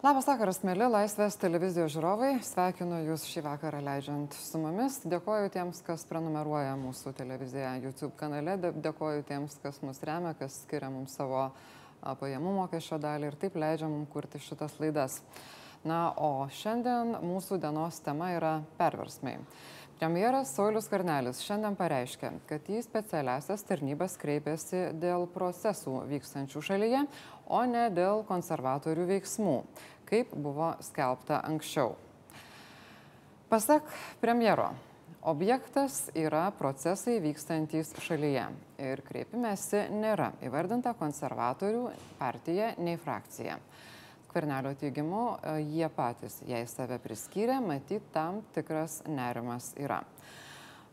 Labas vakaras, mėly Laisvės televizijos žiūrovai. Sveikinu Jūs šį vakarą leidžiant su mumis. Dėkoju tiems, kas prenumeruoja mūsų televiziją YouTube kanale. Dėkoju tiems, kas mus remia, kas skiria mums savo pajamų mokesčio dalį ir taip leidžia mums kurti šitas laidas. Na, o šiandien mūsų dienos tema yra perversmai. Premjeras Saulis Karnelis šiandien pareiškė, kad į specialiasias tarnybas kreipėsi dėl procesų vykstančių šalyje, o ne dėl konservatorių veiksmų, kaip buvo skelbta anksčiau. Pasak premjero, objektas yra procesai vykstantys šalyje ir kreipimėsi nėra įvardinta konservatorių partija nei frakcija. Kvernelio teigimu, jie patys, jei save priskyrė, matyt, tam tikras nerimas yra.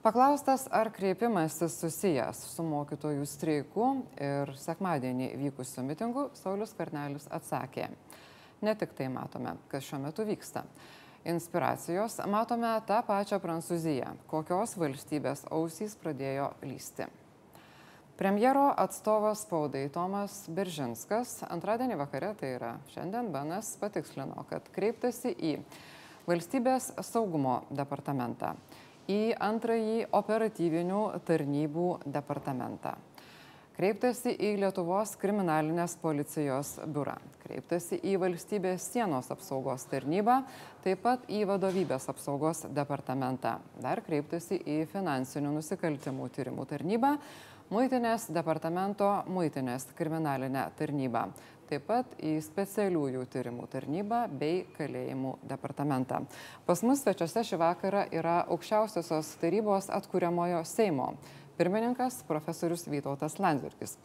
Paklaustas, ar kreipimasis susijęs su mokytojų streiku ir sekmadienį vykusiu mitingu, Saulis Karnelis atsakė. Ne tik tai matome, kas šiuo metu vyksta. Inspiracijos matome tą pačią Prancūziją, kokios valstybės ausys pradėjo lysti. Premjero atstovas spaudai Tomas Beržinskas antradienį vakare, tai yra šiandien, Benas patikslino, kad kreiptasi į valstybės saugumo departamentą į antrąjį operatyvinių tarnybų departamentą. Kreiptasi į Lietuvos kriminalinės policijos biurą, kreiptasi į valstybės sienos apsaugos tarnybą, taip pat į vadovybės apsaugos departamentą, dar kreiptasi į finansinių nusikaltimų tyrimų tarnybą, muitinės departamento muitinės kriminalinę tarnybą, taip pat į specialiųjų tyrimų tarnybą bei kalėjimų departamentą. Pas mus svečiuose šį vakarą yra aukščiausiosios tarybos atkuriamojo Seimo pirmininkas profesorius Vytautas Landsbergis.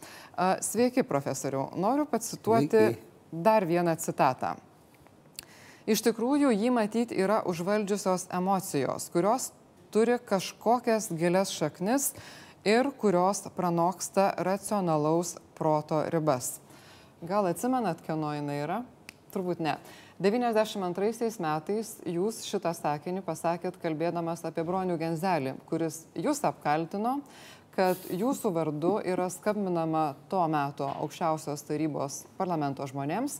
Sveiki, profesoriu. Noriu pacituoti dar vieną citatą. Iš tikrųjų, jį matyti yra užvaldžiusios emocijos, kurios turi kažkokias gilias šaknis ir kurios pranoksta racionalaus proto ribas. Gal atsimenat, kieno jinai yra? Turbūt ne. 92 metais jūs šitą sakinį pasakėt kalbėdamas apie bronių genzelį, kuris jūs apkaltino, kad jūsų vardu yra skambinama tuo metu aukščiausios tarybos parlamento žmonėms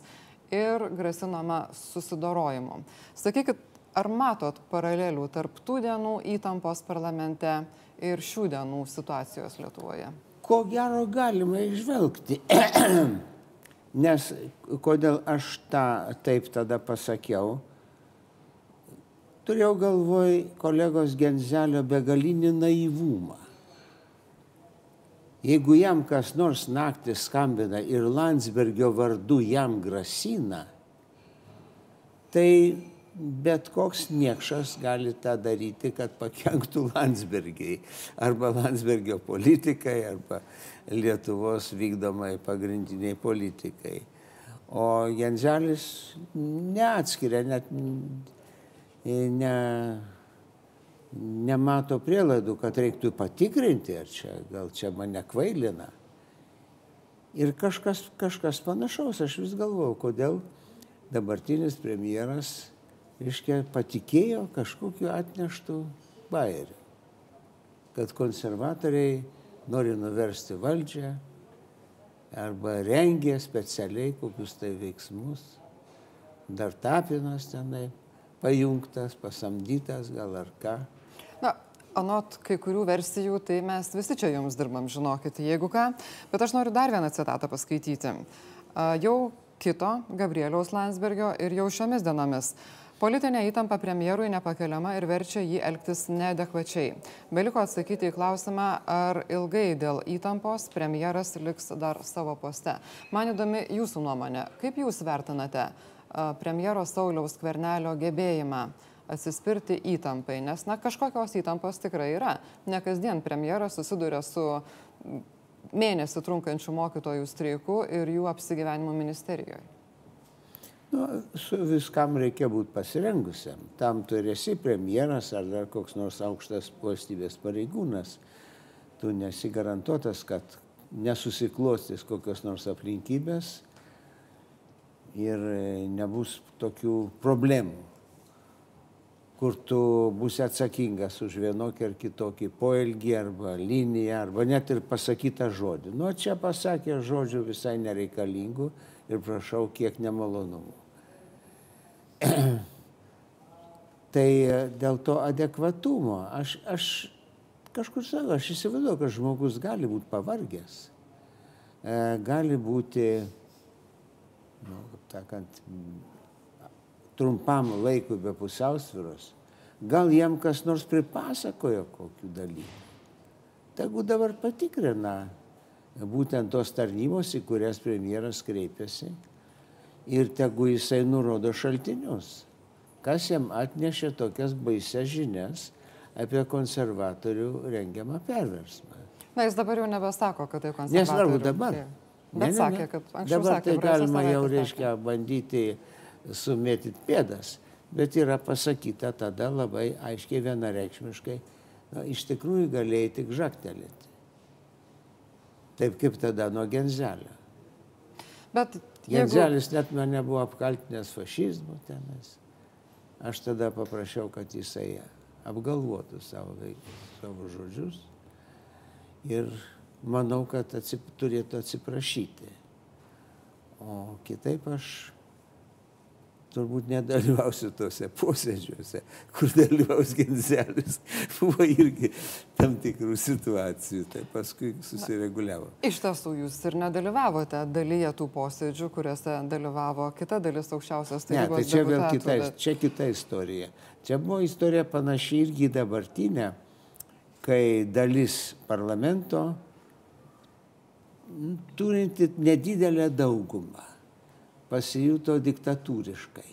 ir grasinama susidorojimu. Sakykit, ar matot paralelių tarp tų dienų įtampos parlamente ir šių dienų situacijos Lietuvoje? Ko gero galima išvelgti. Nes kodėl aš tą taip tada pasakiau, turėjau galvoj kolegos Genzelio begalinį naivumą. Jeigu jam kas nors naktį skambina ir Landsbergio vardu jam grasina, tai bet koks niekšas gali tą daryti, kad pakenktų Landsbergiai arba Landsbergio politikai arba Lietuvos vykdomai pagrindiniai politikai. O Jenzelis neatskiria, net ne, nemato prielaidų, kad reiktų patikrinti, ar čia, gal čia mane kvailina. Ir kažkas, kažkas panašaus, aš vis galvoju, kodėl dabartinis premjeras reiškia, patikėjo kažkokiu atneštų bairiu, kad konservatoriai nori nuversti valdžią arba rengia specialiai kokius tai veiksmus. Dar tapinas tenai pajungtas, pasamdytas gal ar ką. Na, anot kai kurių versijų, tai mes visi čia jums dirbam, žinokit, jeigu ką. Bet aš noriu dar vieną citatą paskaityti. Jau kito Gabrieliaus Landsbergio ir jau šiomis dienomis Politinė įtampa premjerui nepakeliama ir verčia jį elgtis neadekvačiai. Beliko atsakyti į klausimą, ar ilgai dėl įtampos premjeras liks dar savo poste. Man įdomi jūsų nuomonė. Kaip jūs vertinate premjero Sauliaus Kvernelio gebėjimą atsispirti įtampai? Nes, na, kažkokios įtampos tikrai yra. Ne kasdien premjeras susiduria su mėnesį trunkančių mokytojų streikų ir jų apsigyvenimo ministerijoje. Nu, su viskam reikia būti pasirengusiam. Tam tu esi premjeras ar dar koks nors aukštas valstybės pareigūnas. Tu nesi garantuotas, kad nesusiklostys kokios nors aplinkybės ir nebus tokių problemų, kur tu būsi atsakingas už vienokį ar kitokį poelgį arba liniją arba net ir pasakytą žodį. Nu, čia pasakė žodžių visai nereikalingų ir prašau, kiek nemalonumų. tai dėl to adekvatumo aš, aš kažkur sakau, aš įsivaizduoju, kad žmogus gali būti pavargęs, e, gali būti, nu, kaip sakant, trumpam laikui be pusiausviros. Gal jam kas nors pripasakojo kokių dalykų. Tegu dabar patikrina būtent tos tarnybos, į kurias premjeras kreipiasi ir tegu jisai nurodo šaltinius, kas jam atnešė tokias baises žinias apie konservatorių rengiamą perversmą. Na, jis dabar jau nebesako, kad tai konservatorių. Nesvarbu dabar. Bet ne, ne, sakė, kad anksčiau dabar sakė, tai galima jau, reiškia, bandyti sumėtyti pėdas, bet yra pasakyta tada labai aiškiai vienareikšmiškai, na, iš tikrųjų galėjai tik žaktelėti. Taip kaip tada nuo Genzelio. Bet. Genzelis net mane buvo apkaltinęs fašizmu tenais. Aš tada paprašiau, kad jisai apgalvotų savo, savo žodžius ir manau, kad atsip, turėtų atsiprašyti. O kitaip aš turbūt nedalyvausiu tose posėdžiuose, kur dalyvaus Genzelis. Buvo irgi tam tikrų situacijų, tai paskui susireguliavo. Iš tiesų, jūs ir nedalyvavote dalyje tų posėdžių, kuriuose dalyvavo kita dalis aukščiausios Ne, tarybos. tai čia vėl kita, bet- čia kita istorija. Čia buvo istorija panaši irgi į dabartinę, kai dalis parlamento, turinti nedidelę daugumą, pasijuto diktatūriškai.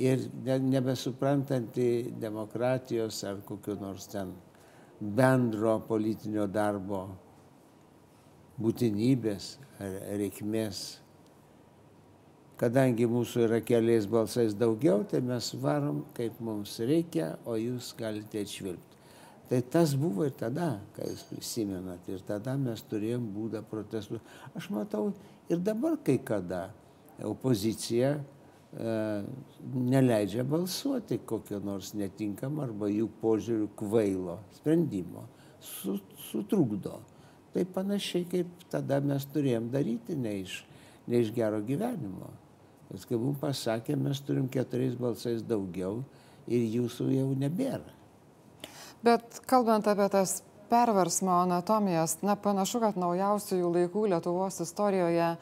Ir ne, nebesuprantanti demokratijos ar kokio nors ten bendro politinio darbo būtinybės ar reikmės kadangi mūsų yra keliais balsais daugiau, tai mes varom, kaip mums reikia, o jūs galite atšvilpti. Tai tas buvo ir tada, kai jūs prisimenat, ir tada mes turėjom būdą protestų. Aš matau ir dabar kai kada opozicija e, neleidžia balsuoti kokio nors netinkamo arba jų požiūrių kvailo sprendimo, su, sutrukdo. Tai panašiai kaip tada mes turėjom daryti, ne iš, ne iš gero gyvenimo. Nes kai mums pasakė, mes turim keturiais balsais daugiau ir jūsų jau nebėra. Bet kalbant apie tas perversmo anatomijas, na panašu, kad naujausių laikų Lietuvos istorijoje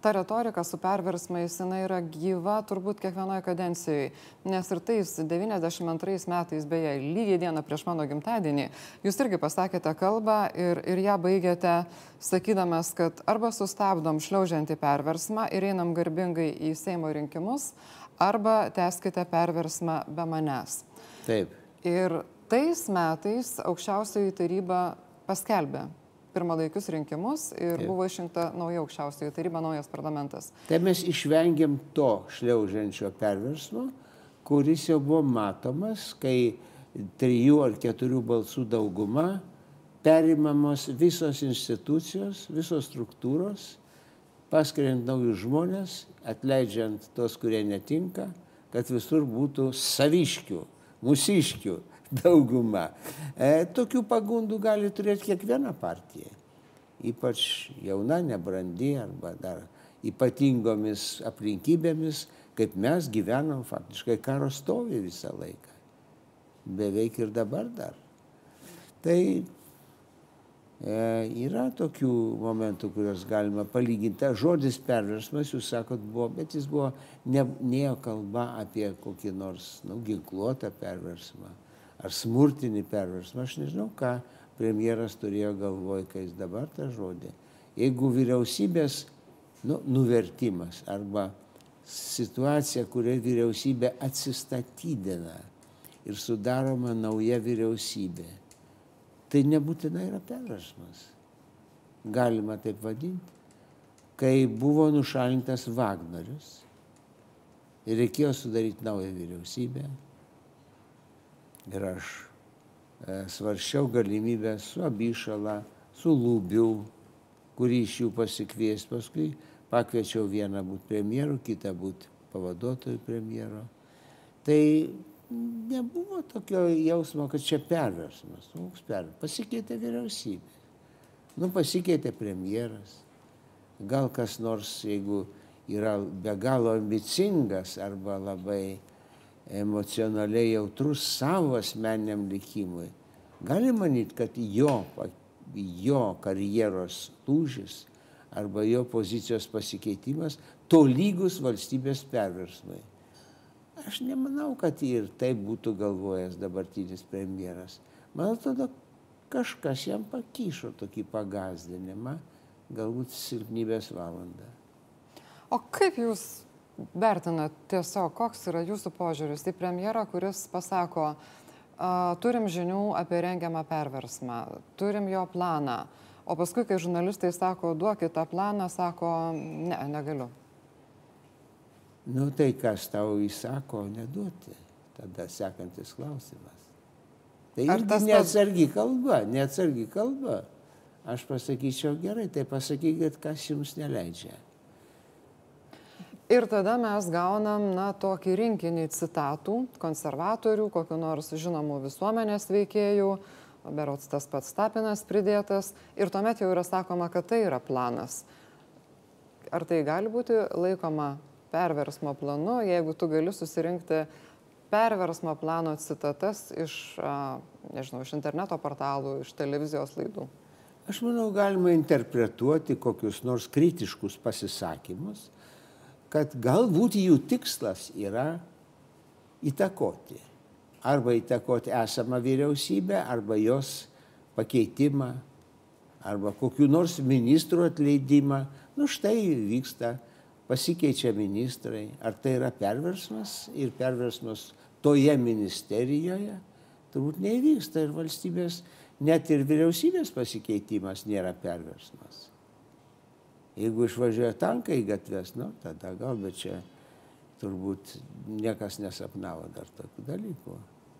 ta retorika su perversmais jinai yra gyva turbūt kiekvienoje kadencijoje. Nes ir tais 92 metais, beje, lygiai dieną prieš mano gimtadienį, jūs irgi pasakėte kalbą ir, ir ją baigėte sakydamas, kad arba sustabdom šliaužiantį perversmą ir einam garbingai į Seimo rinkimus, arba teskite perversmą be manęs. Taip. Ir tais metais aukščiausioji taryba paskelbė pirmalaikius rinkimus ir Taip. buvo išrinkta nauja aukščiausioji taryba, naujas parlamentas. Tai mes išvengiam to šliaužiančio perversmo, kuris jau buvo matomas, kai trijų ar keturių balsų dauguma perimamos visos institucijos, visos struktūros, paskiriant naujus žmonės, atleidžiant tos, kurie netinka, kad visur būtų saviškių, mūsiškių dauguma. E, tokių pagundų gali turėti kiekviena partija. Ypač jauna, nebrandi arba dar ypatingomis aplinkybėmis, kaip mes gyvenom faktiškai karo stovi visą laiką. Beveik ir dabar dar. Tai E, yra tokių momentų, kuriuos galima palyginti. Tas žodis perversmas, jūs sakot, buvo, bet jis buvo, ne, nėjo kalba apie kokį nors nu, ginkluotą perversmą ar smurtinį perversmą. Aš nežinau, ką premjeras turėjo galvoj, kai jis dabar tą žodį. Jeigu vyriausybės nu, nuvertimas arba situacija, kurioje vyriausybė atsistatydina ir sudaroma nauja vyriausybė, tai nebūtinai yra perversmas. Galima taip vadinti. Kai buvo nušalintas Vagnorius ir reikėjo sudaryti naują vyriausybę, ir aš e, svaršiau galimybę su Abišala, su Lūbiu, kurį iš jų pasikvies, paskui pakviečiau vieną būti premjeru, kitą būti pavaduotojų premjero. Tai nebuvo tokio jausmo, kad čia perversmas. Nu, koks per... Pasikeitė vyriausybė. Nu, pasikeitė premjeras. Gal kas nors, jeigu yra be galo ambicingas arba labai emocionaliai jautrus savo asmeniniam likimui, gali manyti, kad jo, jo karjeros lūžis arba jo pozicijos pasikeitimas tolygus valstybės perversmai. Aš nemanau, kad ir taip būtų galvojęs dabartinis premjeras. Man atrodo, kažkas jam pakyšo tokį pagazdinimą, galbūt silpnybės valandą. O kaip jūs vertinat tiesiog, koks yra jūsų požiūris į premjerą, kuris pasako, turim žinių apie rengiamą perversmą, turim jo planą, o paskui, kai žurnalistai sako, duokit tą planą, sako, ne, negaliu. Nu tai kas tau įsako neduoti, tada sekantis klausimas. Tai irgi neatsargi kalba, neatsargi kalba. Aš pasakyčiau gerai, tai pasakykit, kas jums neleidžia. Ir tada mes gaunam, na, tokį rinkinį citatų konservatorių, kokiu nors žinomų visuomenės veikėjų, berots tas pats Tapinas pridėtas, ir tuomet jau yra sakoma, kad tai yra planas. Ar tai gali būti laikoma perversmo planu, jeigu tu gali susirinkti perversmo plano citatas iš, nežinau, iš interneto portalų, iš televizijos laidų? Aš manau, galima interpretuoti kokius nors kritiškus pasisakymus kad galbūt jų tikslas yra įtakoti. Arba įtakoti esamą vyriausybę, arba jos pakeitimą, arba kokiu nors ministrų atleidimą. Nu štai vyksta, pasikeičia ministrai. Ar tai yra perversmas ir perversmas toje ministerijoje? Turbūt neįvyksta ir valstybės, net ir vyriausybės pasikeitimas nėra perversmas. Jeigu išvažiuoja tankai į gatves, nu, tada gal, bet čia turbūt niekas nesapnavo dar tokių dalykų.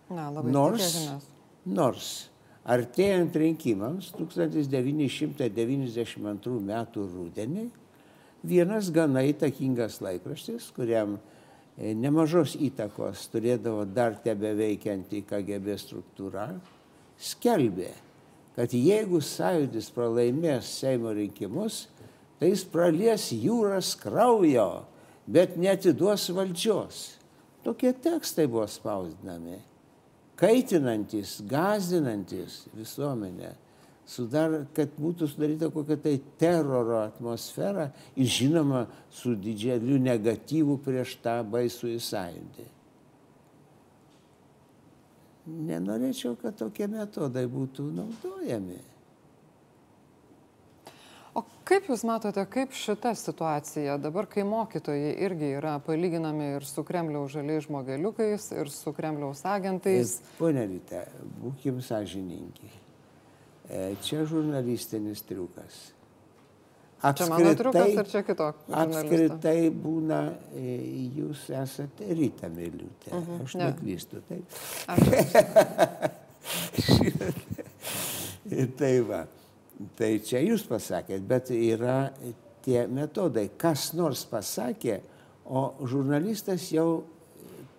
Na, labai nors, tikėkimės. nors artėjant rinkimams 1992 m. rūdienį vienas gana įtakingas laikraštis, kuriam e, nemažos įtakos turėdavo dar tebe veikianti KGB struktūra, skelbė, kad jeigu sąjūdis pralaimės Seimo rinkimus, tai jis pralies jūras kraujo, bet netiduos valdžios. Tokie tekstai buvo spausdinami, kaitinantis, gazdinantis visuomenę, sudar, kad būtų sudaryta kokia tai teroro atmosfera ir žinoma su didžiuliu negatyvu prieš tą baisų įsąjūdį. Nenorėčiau, kad tokie metodai būtų naudojami. O kaip Jūs matote, kaip šita situacija dabar, kai mokytojai irgi yra palyginami ir su Kremliaus žaliais žmogeliukais, ir su Kremliaus agentais? Pone Ryte, būkim sąžininki. E, čia žurnalistinis triukas. Apskritai, čia mano triukas ar čia kitoks? Apskritai būna, e, jūs esate Ryta Miliutė. Uh -huh, Aš ne. neklystu, taip. Aš. tai va. Tai čia jūs pasakėt, bet yra tie metodai. Kas nors pasakė, o žurnalistas jau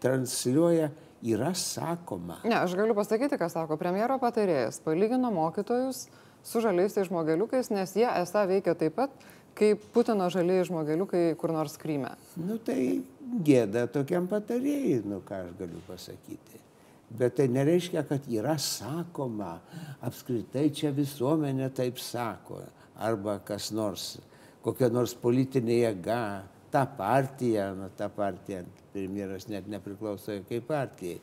transliuoja, yra sakoma. Ne, aš galiu pasakyti, ką sako premjero patarėjas. Palygino mokytojus su žaliaisiais žmogeliukais, nes jie esą veikia taip pat, kaip Putino žaliai žmogeliukai kur nors Kryme. Nu tai gėda tokiam patarėjai, nu ką aš galiu pasakyti. Bet tai nereiškia, kad yra sakoma, apskritai čia visuomenė taip sako, arba kas nors, kokia nors politinė jėga, ta partija, na, ta partija, premjeras net nepriklauso jokiai partijai,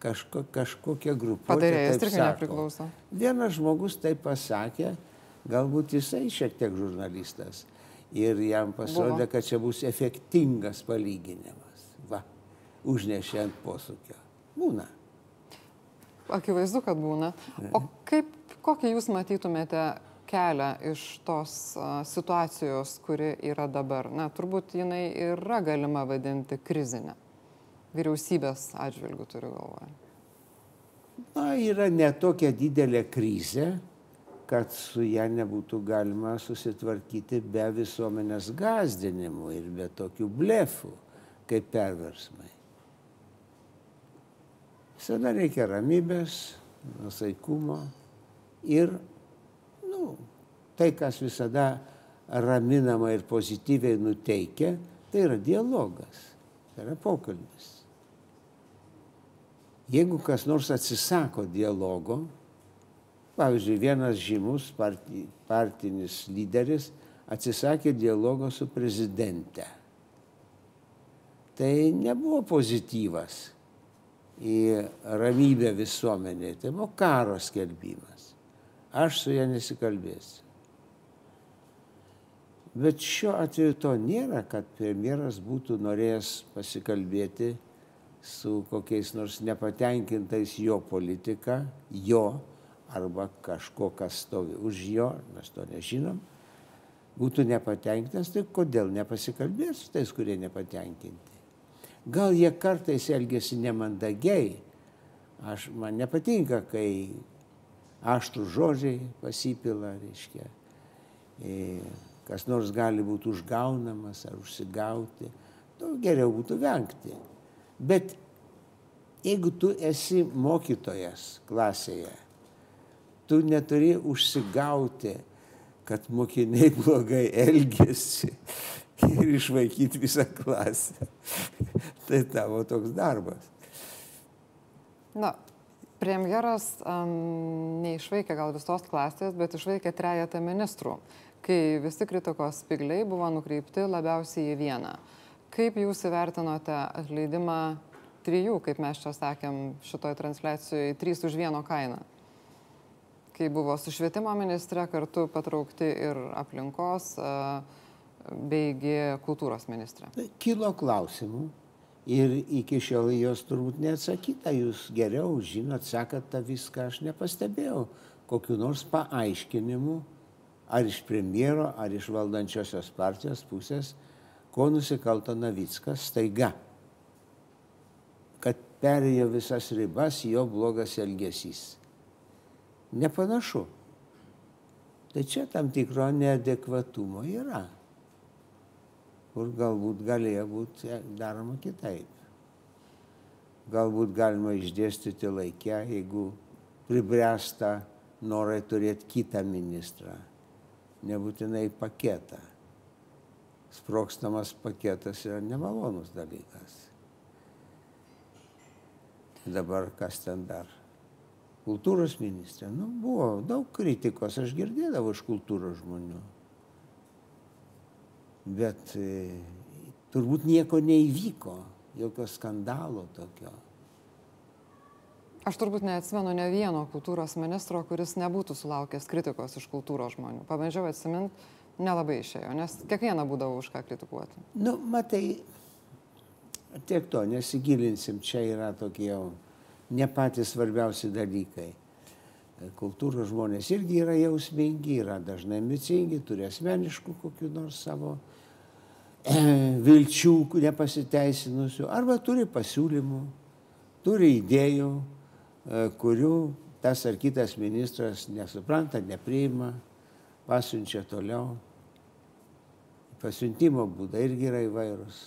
kažko, kažkokia grupė. Patarėjas irgi nepriklauso. Vienas žmogus taip pasakė, galbūt jisai šiek tiek žurnalistas. Ir jam pasirodė, kad čia bus efektingas palyginimas. Va, užnešė ant posūkio. Būna. Akivaizdu, kad būna. O kaip, kokį jūs matytumėte kelią iš tos situacijos, kuri yra dabar? Na, turbūt jinai yra galima vadinti krizinę. Vyriausybės atžvilgių turiu galvoje. Na, yra netokia didelė krizė, kad su ją nebūtų galima susitvarkyti be visuomenės gazdinimų ir be tokių blefų kaip perversmai. Visada reikia ramybės, nusaikumo ir nu, tai, kas visada raminama ir pozityviai nuteikia, Tai yra dialogas, tai yra pokalbis. Jeigu kas nors atsisako dialogo, pavyzdžiui, vienas žymus parti, partinis lyderis atsisakė dialogo su prezidente. Tai nebuvo pozityvas į ramybę visuomenėje, tai buvo karo skelbimas. Aš su ja nesikalbėsiu. Bet šiuo atveju to nėra, kad premjeras būtų norėjęs pasikalbėti su kokiais nors nepatenkintais jo politika, jo arba kažko, kas stovi už jo, mes to nežinom, būtų nepatenkintas, tai kodėl nepasikalbės su tais, kurie nepatenkinti. Gal jie kartais elgesi nemandagiai, aš, man nepatinka, kai aštrų žodžiai pasipila, reiškia. E, kas nors gali būti užgaunamas ar užsigauti, nu, geriau būtų vengti. Bet jeigu tu esi mokytojas klasėje, tu neturi užsigauti, kad mokiniai blogai elgesi ir išvaikyti visą klasę. tai tavo toks darbas. Na, premjeras um, neišvaikė gal visos klasės, bet išvaikė trejatą ministrų kai visi kritikos spigliai buvo nukreipti labiausiai į vieną. Kaip jūs įvertinote atleidimą trijų, kaip mes čia sakėm šitoj transliacijoje, trys už vieno kainą? Kai buvo su švietimo ministre kartu patraukti ir aplinkos beigi kultūros ministrė. Tai kilo klausimų ir iki šiol jos turbūt neatsakyta. Jūs geriau žinot, sakat tą viską, aš nepastebėjau kokiu nors paaiškinimu ar iš premjero, ar iš valdančiosios partijos pusės, ko nusikalto Navickas staiga, kad perėjo visas ribas jo blogas elgesys. Nepanašu. Tai čia tam tikro neadekvatumo yra, kur galbūt galėjo būti daroma kitaip. Galbūt galima išdėstyti laikę, jeigu pribręsta norai turėti kitą ministrą nebūtinai paketą. Sprokstamas paketas yra nemalonus dalykas. Tai dabar kas ten dar? Kultūros ministrė. Nu, buvo daug kritikos, aš girdėdavau iš kultūros žmonių. Bet e, turbūt nieko neįvyko, jokio skandalo tokio. Aš turbūt neatsimenu ne vieno kultūros ministro, kuris nebūtų sulaukęs kritikos iš kultūros žmonių. Pabandžiau atsiminti, nelabai išėjo, nes kiekvieną būdavo už ką kritikuoti. Nu, matai, tiek to, nesigilinsim, čia yra tokie jau ne patys svarbiausi dalykai. Kultūros žmonės irgi yra jausmingi, yra dažnai ambicingi, turi asmeniškų kokių nors savo e, vilčių, nepasiteisinusių, arba turi pasiūlymų, turi idėjų, E, kurių tas ar kitas ministras nesupranta, nepriima, pasiunčia toliau. Pasiuntimo būdai irgi yra įvairūs.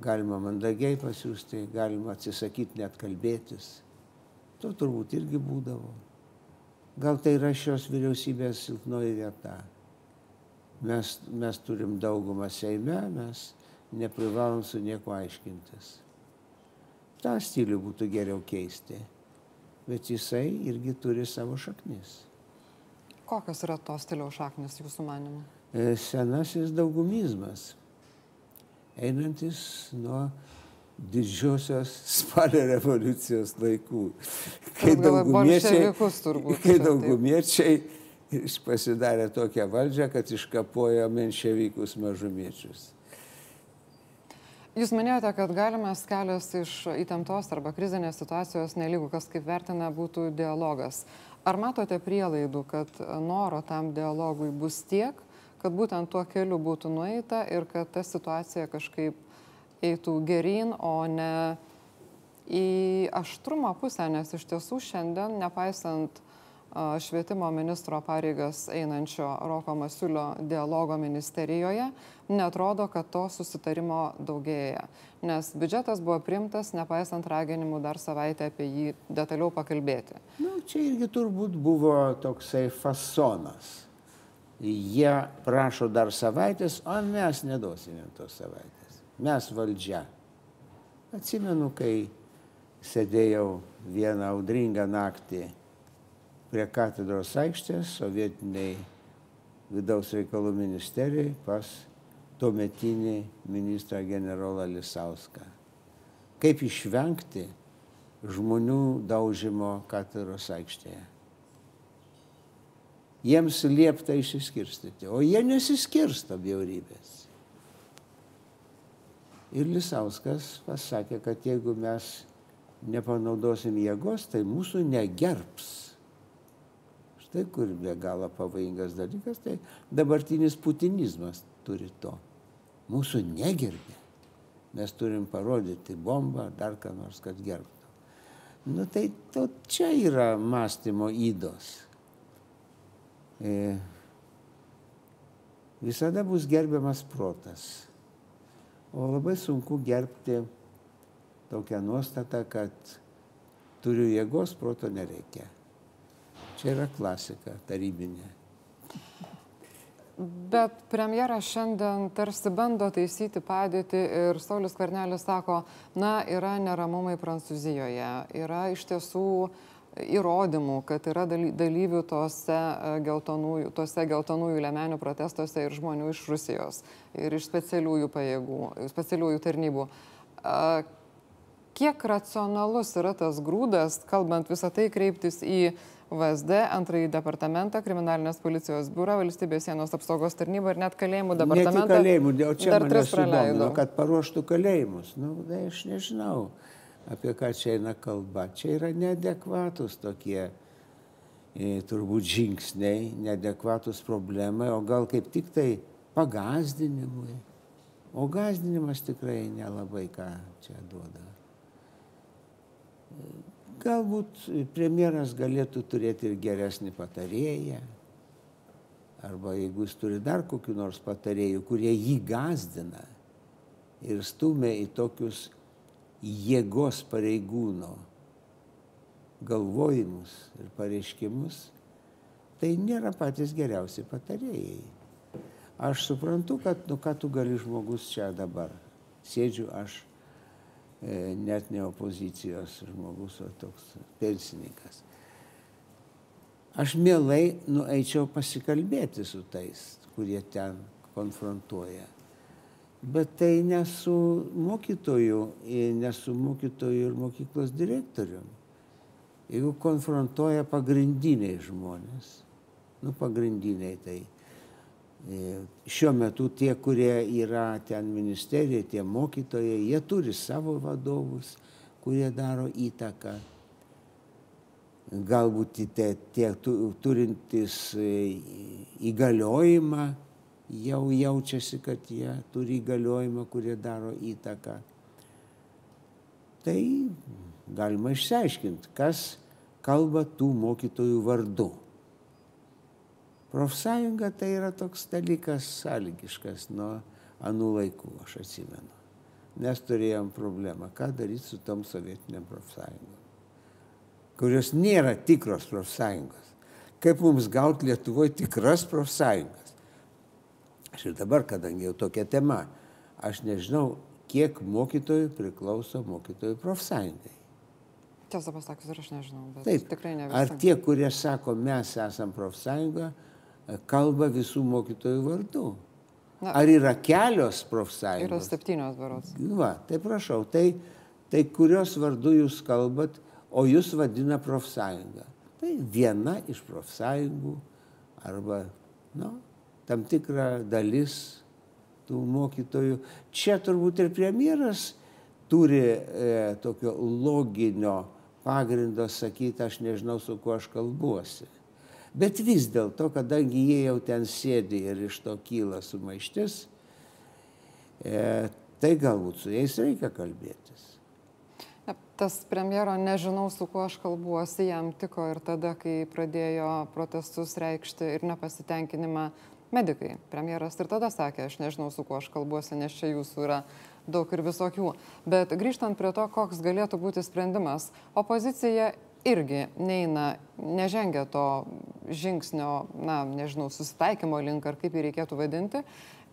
Galima mandagiai pasiūsti, galima atsisakyti net kalbėtis. To turbūt irgi būdavo. Gal tai yra šios vyriausybės silpnoji vieta. Mes, mes turim daugumą Seime, mes neprivalom su nieko aiškintis tą stilių būtų geriau keisti. Bet jisai irgi turi savo šaknis. Kokios yra to stiliaus šaknis jūsų manimu? E, senasis daugumizmas, einantis nuo didžiosios spalio revoliucijos laikų. Kai daugumiečiai, kai daugumiečiai pasidarė tokią valdžią, kad iškapojo menševikus mažumiečius. Jūs minėjote, kad galimas kelias iš įtemptos arba krizinės situacijos, nelygų kas kaip vertina, būtų dialogas. Ar matote prielaidų, kad noro tam dialogui bus tiek, kad būtent tuo keliu būtų nueita ir kad ta situacija kažkaip eitų gerin, o ne į aštrumo pusę, nes iš tiesų šiandien, nepaisant švietimo ministro pareigas einančio Roko Masiulio dialogo ministerijoje, netrodo, kad to susitarimo daugėja. Nes biudžetas buvo primtas, nepaisant raginimų dar savaitę apie jį detaliau pakalbėti. Na, čia irgi turbūt buvo toksai fasonas. jie prašo dar savaitės, o mes nedosime tos savaitės. Mes valdžia. Atsimenu, kai sėdėjau vieną audringą naktį prie katedros aikštės sovietiniai vidaus reikalų ministerijai pas tuometinį ministrą generolą Lisauską. Kaip išvengti žmonių daužimo katedros aikštėje. Jiems liepta išsiskirstyti, o jie nesiskirsto bjaurybės. Ir Lisauskas pasakė, kad jeigu mes nepanaudosim jėgos, tai mūsų negerbs. Štai kur be galo pavojingas dalykas, tai dabartinis putinizmas turi to. Mūsų negerbė. Mes turim parodyti bombą ar dar ką nors, kad gerbtų. Nu tai to, čia yra mąstymo įdos. E, visada bus gerbiamas protas. O labai sunku gerbti tokią nuostatą, kad turiu jėgos, proto nereikia. Čia yra klasika tarybinė. Bet premjeras šiandien tarsi bando taisyti padėtį ir Saulis Karnelis sako, na, yra neramumai Prancūzijoje, yra iš tiesų įrodymų, kad yra dalyvių tose e, geltonųjų, tose geltonųjų lemenių protestuose ir žmonių iš Rusijos ir iš specialiųjų pajėgų, specialiųjų tarnybų. Kiek racionalus yra tas grūdas, kalbant visą tai, kreiptis į VSD, antrąjį departamentą, kriminalinės policijos biurą, valstybės sienos apsaugos tarnybą ir net kalėjimų departamentą. Ne kalėjimų, o čia dar tris praleido. Kad paruoštų kalėjimus. Nu, tai aš nežinau, apie ką čia eina kalba. Čia yra neadekvatus tokie e, turbūt žingsniai, neadekvatus problemai, o gal kaip tik tai pagazdinimui. O gazdinimas tikrai nelabai ką čia duoda. Galbūt premjeras galėtų turėti ir geresnį patarėją, arba jeigu jis turi dar kokiu nors patarėjų, kurie jį gazdina ir stumia į tokius jėgos pareigūno galvojimus ir pareiškimus, tai nėra patys geriausi patarėjai. Aš suprantu, kad, nu ką tu gali žmogus čia dabar. Sėdžiu aš net ne opozicijos žmogus, o toks pensininkas. Aš mielai nueičiau pasikalbėti su tais, kurie ten konfrontuoja. Bet tai nesu mokytoju, nesu mokytoju ir mokyklos direktorium. Jeigu konfrontuoja pagrindiniai žmonės, nu pagrindiniai tai E, šiuo metu tie, kurie yra ten ministerijoje, tie mokytojai, jie turi savo vadovus, kurie daro įtaką. Galbūt tie, tie turintys e, įgaliojimą jau jaučiasi, kad jie turi įgaliojimą, kurie daro įtaką. Tai galima išsiaiškinti, kas kalba tų mokytojų vardu. Profsąjunga tai yra toks dalykas sąlygiškas nuo anų laikų, aš atsimenu. Mes turėjom problemą, ką daryti su tom sovietiniam profsąjungom, kurios nėra tikros profsąjungos. Kaip mums gauti Lietuvoje tikras profsąjungas? Aš ir dabar, kadangi jau tokia tema, aš nežinau, kiek mokytojų priklauso mokytojų profsąjungai. Tiesą pasakius, aš nežinau, bet Taip, tikrai ne visi. Ar tie, kurie sako, mes esam profsąjunga, kalba visų mokytojų vardu. Na, Ar yra kelios profsąjungos? Yra septynios berots. Va, tai prašau, tai, tai kurios vardu jūs kalbat, o jūs vadina profsąjunga. Tai viena iš profsąjungų arba nu, tam tikra dalis tų mokytojų. Čia turbūt ir premjeras turi e, tokio loginio pagrindo sakyti, aš nežinau, su kuo aš kalbuosi. Bet vis dėlto, kadangi jie jau ten sėdi ir iš to kyla sumaištis, e, tai galbūt su jais reikia kalbėtis. Tas premjero nežinau, su kuo aš kalbuosi, jam tiko ir tada, kai pradėjo protestus reikšti ir nepasitenkinimą medikai. Premjeras ir tada sakė, aš nežinau, su kuo aš kalbuosi, nes čia jūsų yra daug ir visokių. Bet grįžtant prie to, koks galėtų būti sprendimas, opozicija irgi neina, nežengia to žingsnio, na, nežinau, susitaikymo link ar kaip jį reikėtų vadinti.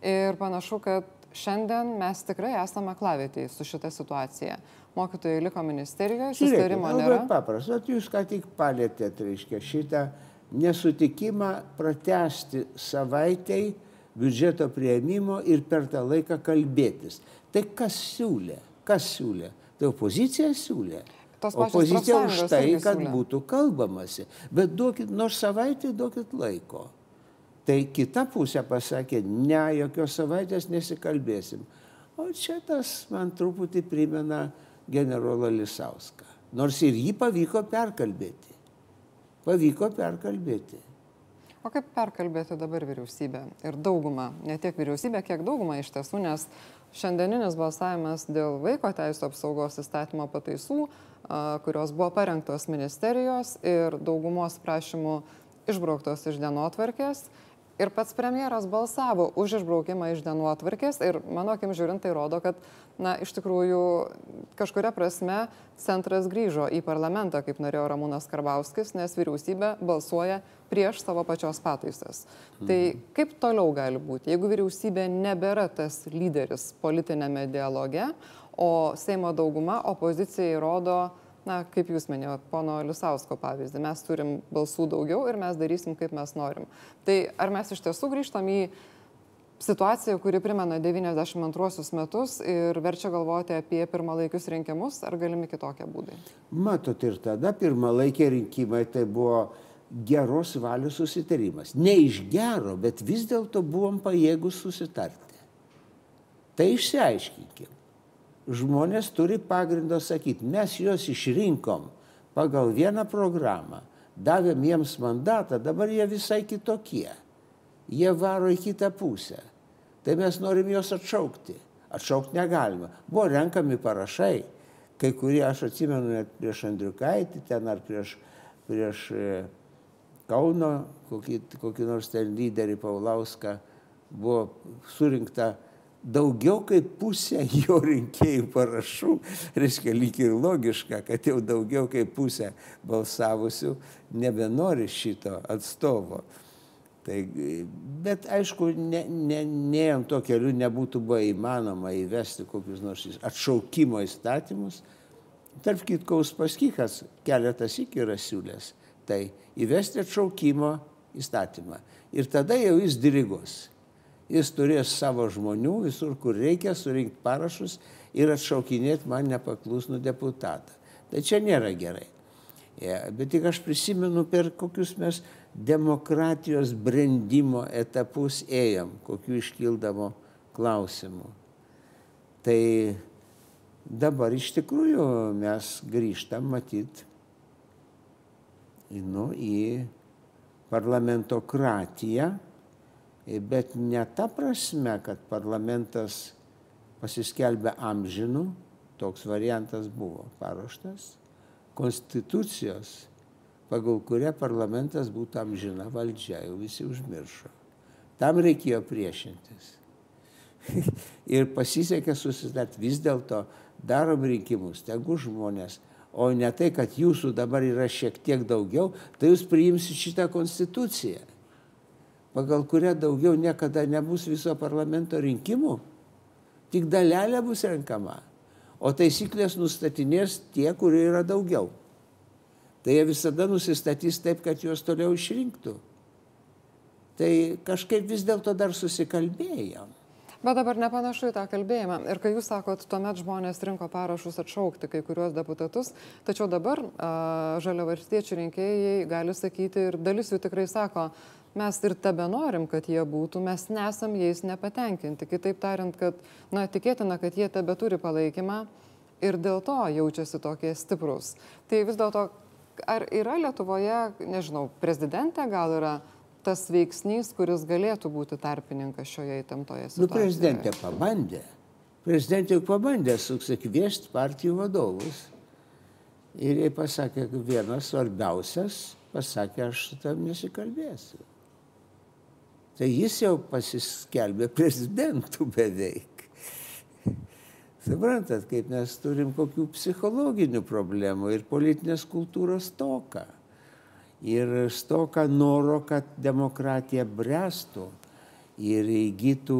Ir panašu, kad šiandien mes tikrai esame klavietėjai su šita situacija. Mokytojai liko ministerijoje, susitarimo nėra. Paprasta, jūs ką tik palėtėt, reiškia, šitą nesutikimą pratesti savaitėjai biudžeto prieimimo ir per tą laiką kalbėtis. Tai kas siūlė? Kas siūlė? Tai opozicija siūlė. Opozicija už tai, kad būtų kalbamasi. Bet duokit, nors savaitę duokit laiko. Tai kita pusė pasakė, ne, jokios savaitės nesikalbėsim. O čia tas man truputį primena generolą Lisauską. Nors ir jį pavyko perkalbėti. Pavyko perkalbėti. O kaip perkalbėti dabar vyriausybę ir daugumą, ne tiek vyriausybę, kiek daugumą iš tiesų, nes šiandieninis balsavimas dėl vaiko teisų apsaugos įstatymo pataisų, kurios buvo parengtos ministerijos ir daugumos prašymų išbrauktos iš dienotvarkės, Ir pats premjeras balsavo už išbraukimą iš dienotvarkės ir mano akim žiūrint tai rodo, kad na, iš tikrųjų kažkuria prasme centras grįžo į parlamentą, kaip norėjo Ramūnas Karbauskis, nes vyriausybė balsuoja prieš savo pačios pataisas. Tai mhm. Tai kaip toliau gali būti, jeigu vyriausybė nebėra tas lyderis politinėme dialoge, o Seimo dauguma opozicijai rodo, na, kaip jūs minėjote, pono Lisausko pavyzdį, mes turim balsų daugiau ir mes darysim, kaip mes norim. Tai ar mes iš tiesų grįžtam į situaciją, kuri primena 92 metus ir verčia galvoti apie pirmalaikius rinkimus, ar galimi kitokie būdai? Matot, ir tada pirmalaikiai rinkimai tai buvo geros valios susitarimas. Ne iš gero, bet vis dėlto buvom pajėgus susitarti. Tai išsiaiškinkim žmonės turi pagrindo sakyti, mes juos išrinkom pagal vieną programą, davėm jiems mandatą, dabar jie visai kitokie. Jie varo į kitą pusę. Tai mes norim juos atšaukti. Atšaukti negalima. Buvo renkami parašai. Kai kurie, aš atsimenu, net prieš Andriukaitį ten ar prieš, prieš e, Kauno, kokį, kokį nors ten lyderį Paulauską, buvo surinkta daugiau kaip pusė jo rinkėjų parašų, reiškia lyg ir logiška, kad jau daugiau kaip pusė balsavusių nebenori šito atstovo. Tai, bet aišku, ne, ne, neėjom to keliu, nebūtų buvo įmanoma įvesti kokius nors atšaukimo įstatymus. Tarp kitko, Uspaskikas keletas iki yra siūlęs. Tai įvesti atšaukimo įstatymą. Ir tada jau jis dirigos jis turės savo žmonių visur, kur reikia, surinkti parašus ir atšaukinėti man nepaklusnų deputatą. Tai čia nėra gerai. Ja, bet tik aš prisimenu, per kokius mes demokratijos brendimo etapus ėjom, kokiu iškildavo klausimų. Tai dabar iš tikrųjų mes grįžtam matyt nu, į parlamentokratiją bet ne ta prasme, kad parlamentas pasiskelbė amžinų, toks variantas buvo paruoštas, konstitucijos, pagal kurią parlamentas būtų amžina valdžia, jau visi užmiršo. Tam reikėjo priešintis. ir pasisekė susitarti vis dėlto darom rinkimus, tegu žmonės, o ne tai, kad jūsų dabar yra šiek tiek daugiau, tai jūs priimsite šitą konstituciją pagal kurią daugiau niekada nebus viso parlamento rinkimų, tik dalelė bus renkama, o taisyklės nustatinės tie, kurie yra daugiau. Tai jie visada nusistatys taip, kad juos toliau išrinktų. Tai kažkaip vis dėlto dar susikalbėjom. Bet dabar nepanašu į tą kalbėjimą. Ir kai jūs sakot, tuomet žmonės rinko parašus atšaukti kai kuriuos deputatus, tačiau dabar žaliavarstiečių rinkėjai gali sakyti ir dalis jų tikrai sako, mes ir tebe norim, kad jie būtų, mes nesam jais nepatenkinti. Kitaip tariant, kad, na, tikėtina, kad jie tebe turi palaikymą ir dėl to jaučiasi tokie stiprus. Tai vis dėlto, ar yra Lietuvoje, nežinau, prezidentė gal yra tas veiksnys, kuris galėtų būti tarpininkas šioje įtemptoje situacijoje? Nu, prezidentė pabandė. Prezidentė jau pabandė susikviesti partijų vadovus. Ir jie pasakė, vienas svarbiausias, pasakė, aš tam nesikalbėsiu tai jis jau pasiskelbė prezidentu beveik. Suprantat, kaip mes turim kokių psichologinių problemų ir politinės kultūros toką. Ir stoka noro, kad demokratija brestų ir įgytų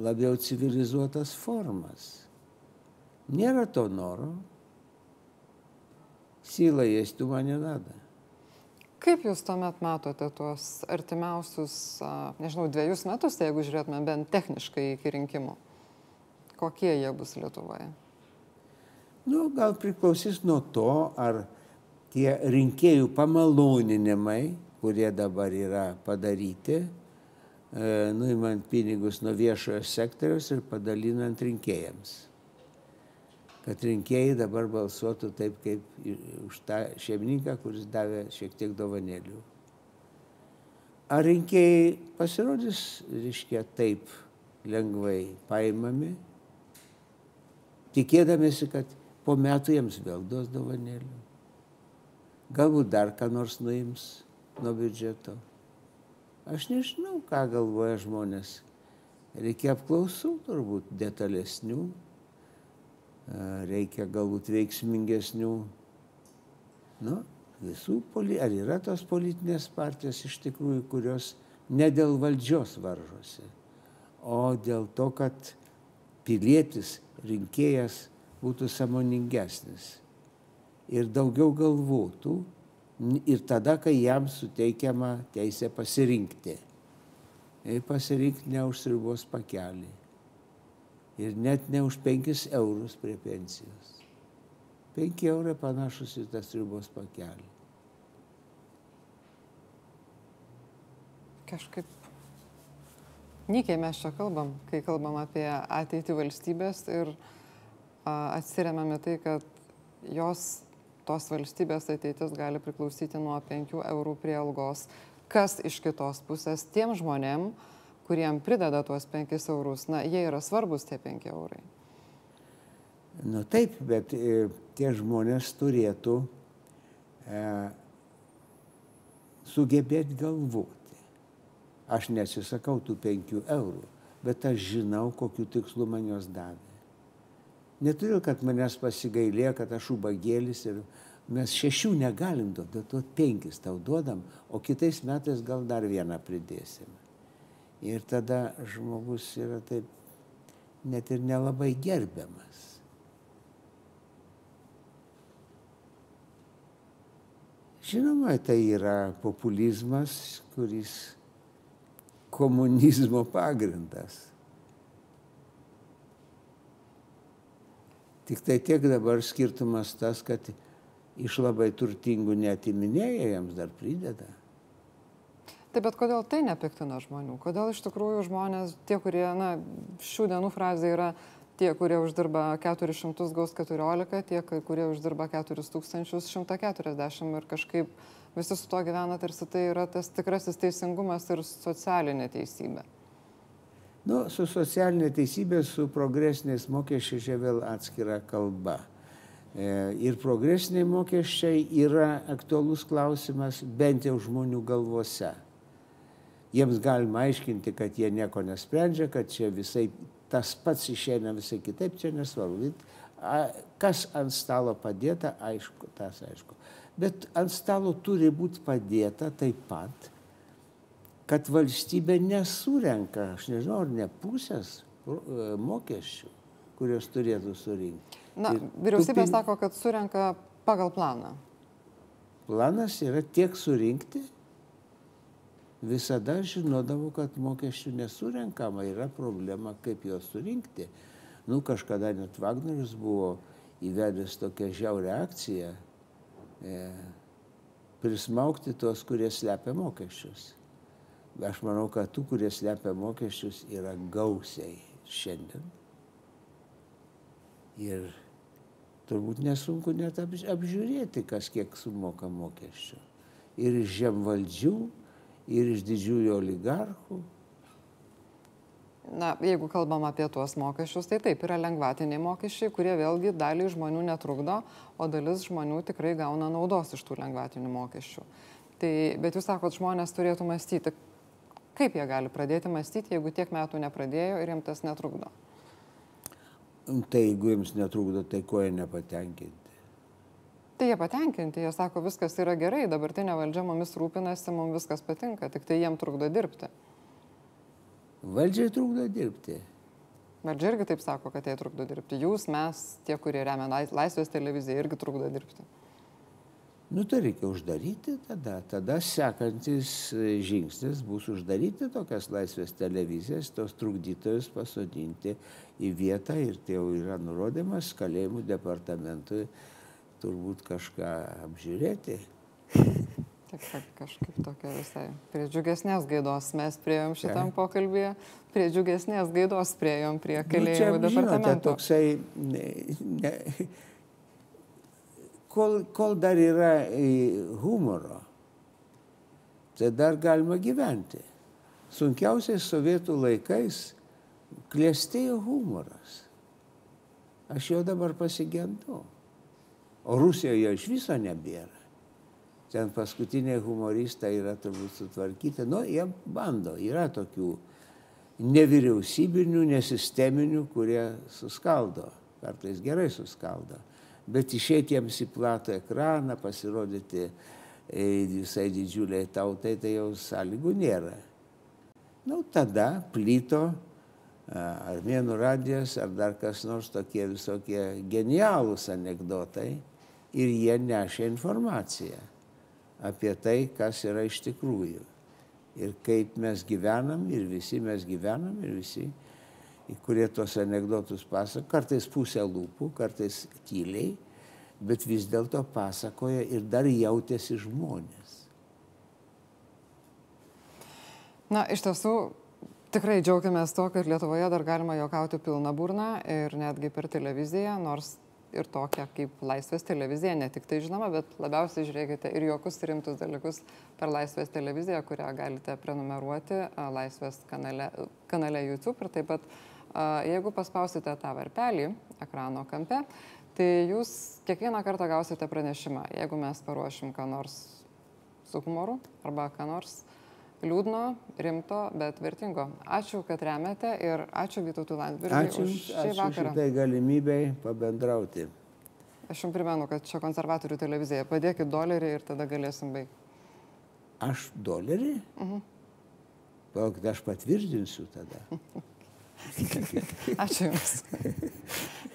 labiau civilizuotas formas. Nėra to noro. Сила есть, ума не надо. Kaip jūs tuomet matote tuos artimiausius, nežinau, dviejus metus, jeigu žiūrėtume bent techniškai iki rinkimų? Kokie jie bus Lietuvoje? Nu, gal priklausys nuo to, ar tie rinkėjų pamaloninimai, kurie dabar yra padaryti, e, nuimant pinigus nuo viešojo sektoriaus ir padalinant rinkėjams kad rinkėjai dabar balsuotų taip, kaip už tą šeimininką, kuris davė šiek tiek dovanėlių. Ar rinkėjai pasirodys, reiškia, taip lengvai paimami, tikėdamėsi, kad po metų jiems vėl duos dovanėlių. Galbūt dar ką nors nuims nuo biudžeto. Aš nežinau, ką galvoja žmonės. Reikia apklausų turbūt detalesnių, reikia galbūt veiksmingesnių, nu, visų, poli... ar yra tos politinės partijos iš tikrųjų, kurios ne dėl valdžios varžosi, o dėl to, kad pilietis, rinkėjas būtų samoningesnis ir daugiau galvotų ir tada, kai jam suteikiama teisė pasirinkti. Ir pasirinkti ne už sriubos pakelį ir net ne už 5 eurus prie pensijos. 5 eurai panašus į tas ribos pakelį. Kažkaip nykiai mes čia kalbam, kai kalbam apie ateitį valstybės ir atsiriamame tai, kad jos, tos valstybės ateitis gali priklausyti nuo 5 eurų prie algos. Kas iš kitos pusės tiem žmonėm, uh, kuriem prideda tuos 5 eurus, na, jie yra svarbus tie 5 eurai. Nu taip, bet e, tie žmonės turėtų e, sugebėti galvoti. Aš nesisakau tų 5 eurų, bet aš žinau, kokiu tikslu man jos davė. Neturiu, kad manęs pasigailė, kad aš ubagėlis ir mes šešių negalim duoti, duoti penkis tau duodam, o kitais metais gal dar vieną pridėsim. Ir tada žmogus yra taip net ir nelabai gerbiamas. Žinoma, tai yra populizmas, kuris komunizmo pagrindas. Tik tai tiek dabar skirtumas tas, kad iš labai turtingų netiminėja, jiems dar prideda. Tai bet kodėl tai nepiktina žmonių? Kodėl iš tikrųjų žmonės, tie, kurie, na, šių dienų frazė yra tie, kurie uždirba 400 gaus 14, tie, kurie uždirba 4140 ir kažkaip visi su to gyvena, tarsi tai yra tas tikrasis teisingumas ir socialinė teisybė. Nu, su socialinė teisybė, su progresiniais mokesčiais čia vėl atskira kalba. E, ir progresiniai mokesčiai yra aktualus klausimas bent jau žmonių galvose jiems galima aiškinti, kad jie nieko nesprendžia, kad čia visai tas pats išeina visai kitaip, čia nesvarbu. Kas ant stalo padėta, aišku, tas aišku. Bet ant stalo turi būti padėta taip pat, kad valstybė nesurenka, aš nežinau, ar ne pusės e, mokesčių, kurios turėtų surinkti. Na, Ir vyriausybė pin... sako, kad surenka pagal planą. Planas yra tiek surinkti, visada žinodavau, kad mokesčių nesurenkama, yra problema, kaip juos surinkti. Nu, kažkada net Wagnerius buvo įvedęs tokią žiaurę akciją e, prismaukti tuos, kurie slepia mokesčius. Aš manau, kad tų, kurie slepia mokesčius, yra gausiai šiandien. Ir turbūt nesunku net apžiūrėti, kas kiek sumoka mokesčių. Ir žemvaldžių, ir iš didžiųjų oligarchų. Na, jeigu kalbam apie tuos mokesčius, tai taip yra lengvatiniai mokesčiai, kurie vėlgi dalį žmonių netrukdo, o dalis žmonių tikrai gauna naudos iš tų lengvatinių mokesčių. Tai, bet jūs sakot, žmonės turėtų mąstyti, kaip jie gali pradėti mąstyti, jeigu tiek metų nepradėjo ir jiems tas netrukdo. Tai jeigu jums netrukdo, tai ko jie nepatenkinti? Tai jie patenkinti, jie sako, viskas yra gerai, dabartinė valdžia mumis rūpinasi, mums viskas patinka, tik tai jiem trukdo dirbti. Valdžiai trukdo dirbti. Valdžia irgi taip sako, kad jie trukdo dirbti. Jūs, mes, tie, kurie remia Laisvės televiziją, irgi trukdo dirbti. Nu, tai reikia uždaryti tada. Tada sekantis žingsnis bus uždaryti tokias laisvės televizijas, tos trukdytojus pasodinti į vietą ir tai jau yra nurodymas kalėjimų departamentui turbūt kažką apžiūrėti. Kažkaip tokia visai prie džiugesnės gaidos mes prieėm šitam ja. pokalbėje, prie džiugesnės gaidos prieėm prie kalėjimų nu, departamento. Žinote, toksai, ne, ne, kol, kol dar yra humoro, tai dar galima gyventi. Sunkiausiais sovietų laikais klėstėjo humoras. Aš jau dabar pasigendu. O Rusijoje iš viso nebėra. Ten paskutiniai humoristai yra turbūt sutvarkyti. Nu, jie bando. Yra tokių nevyriausybinių, nesisteminių, kurie suskaldo. Kartais gerai suskaldo bet išeiti jiems į platų ekraną, pasirodyti e, visai didžiuliai tautai, tai jau sąlygų nėra. Na, nu, tada plyto Armėnų radijas ar dar kas nors tokie visokie genialūs anegdotai ir jie nešia informaciją apie tai, kas yra iš tikrųjų. Ir kaip mes gyvenam, ir visi mes gyvenam, ir visi kurie tos anegdotus pasako, kartais pusę lūpų, kartais tyliai, bet vis dėlto pasakoja ir dar jautėsi žmonės. Na, iš tiesų, tikrai džiaugiamės to, kad Lietuvoje dar galima jokauti pilną burną ir netgi per televiziją, nors ir tokią kaip Laisvės televizija, ne tik tai žinoma, bet labiausiai žiūrėkite ir jokius rimtus dalykus per Laisvės televiziją, kurią galite prenumeruoti Laisvės kanale, kanale YouTube ir taip pat Jeigu paspausite tą varpelį ekrano kampe, tai jūs kiekvieną kartą gausite pranešimą, jeigu mes paruošim ką nors su humoru arba ką nors liūdno, rimto, bet vertingo. Ačiū, kad remiate ir ačiū Vytautui Landsbergiui už šį ačiū vakarą. Šitai galimybei pabendrauti. Aš jums primenu, kad čia konservatorių televizija. Padėkit dolerį ir tada galėsim baigti. Aš dolerį? Uh -huh. Palauk, aš patvirtinsiu tada. Ačiū Jums.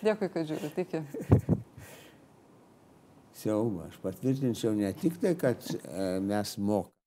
Dėkui, kad žiūrite. Iki. Siaubą, aš patvirtinčiau ne tik tai, kad e, mes mokame.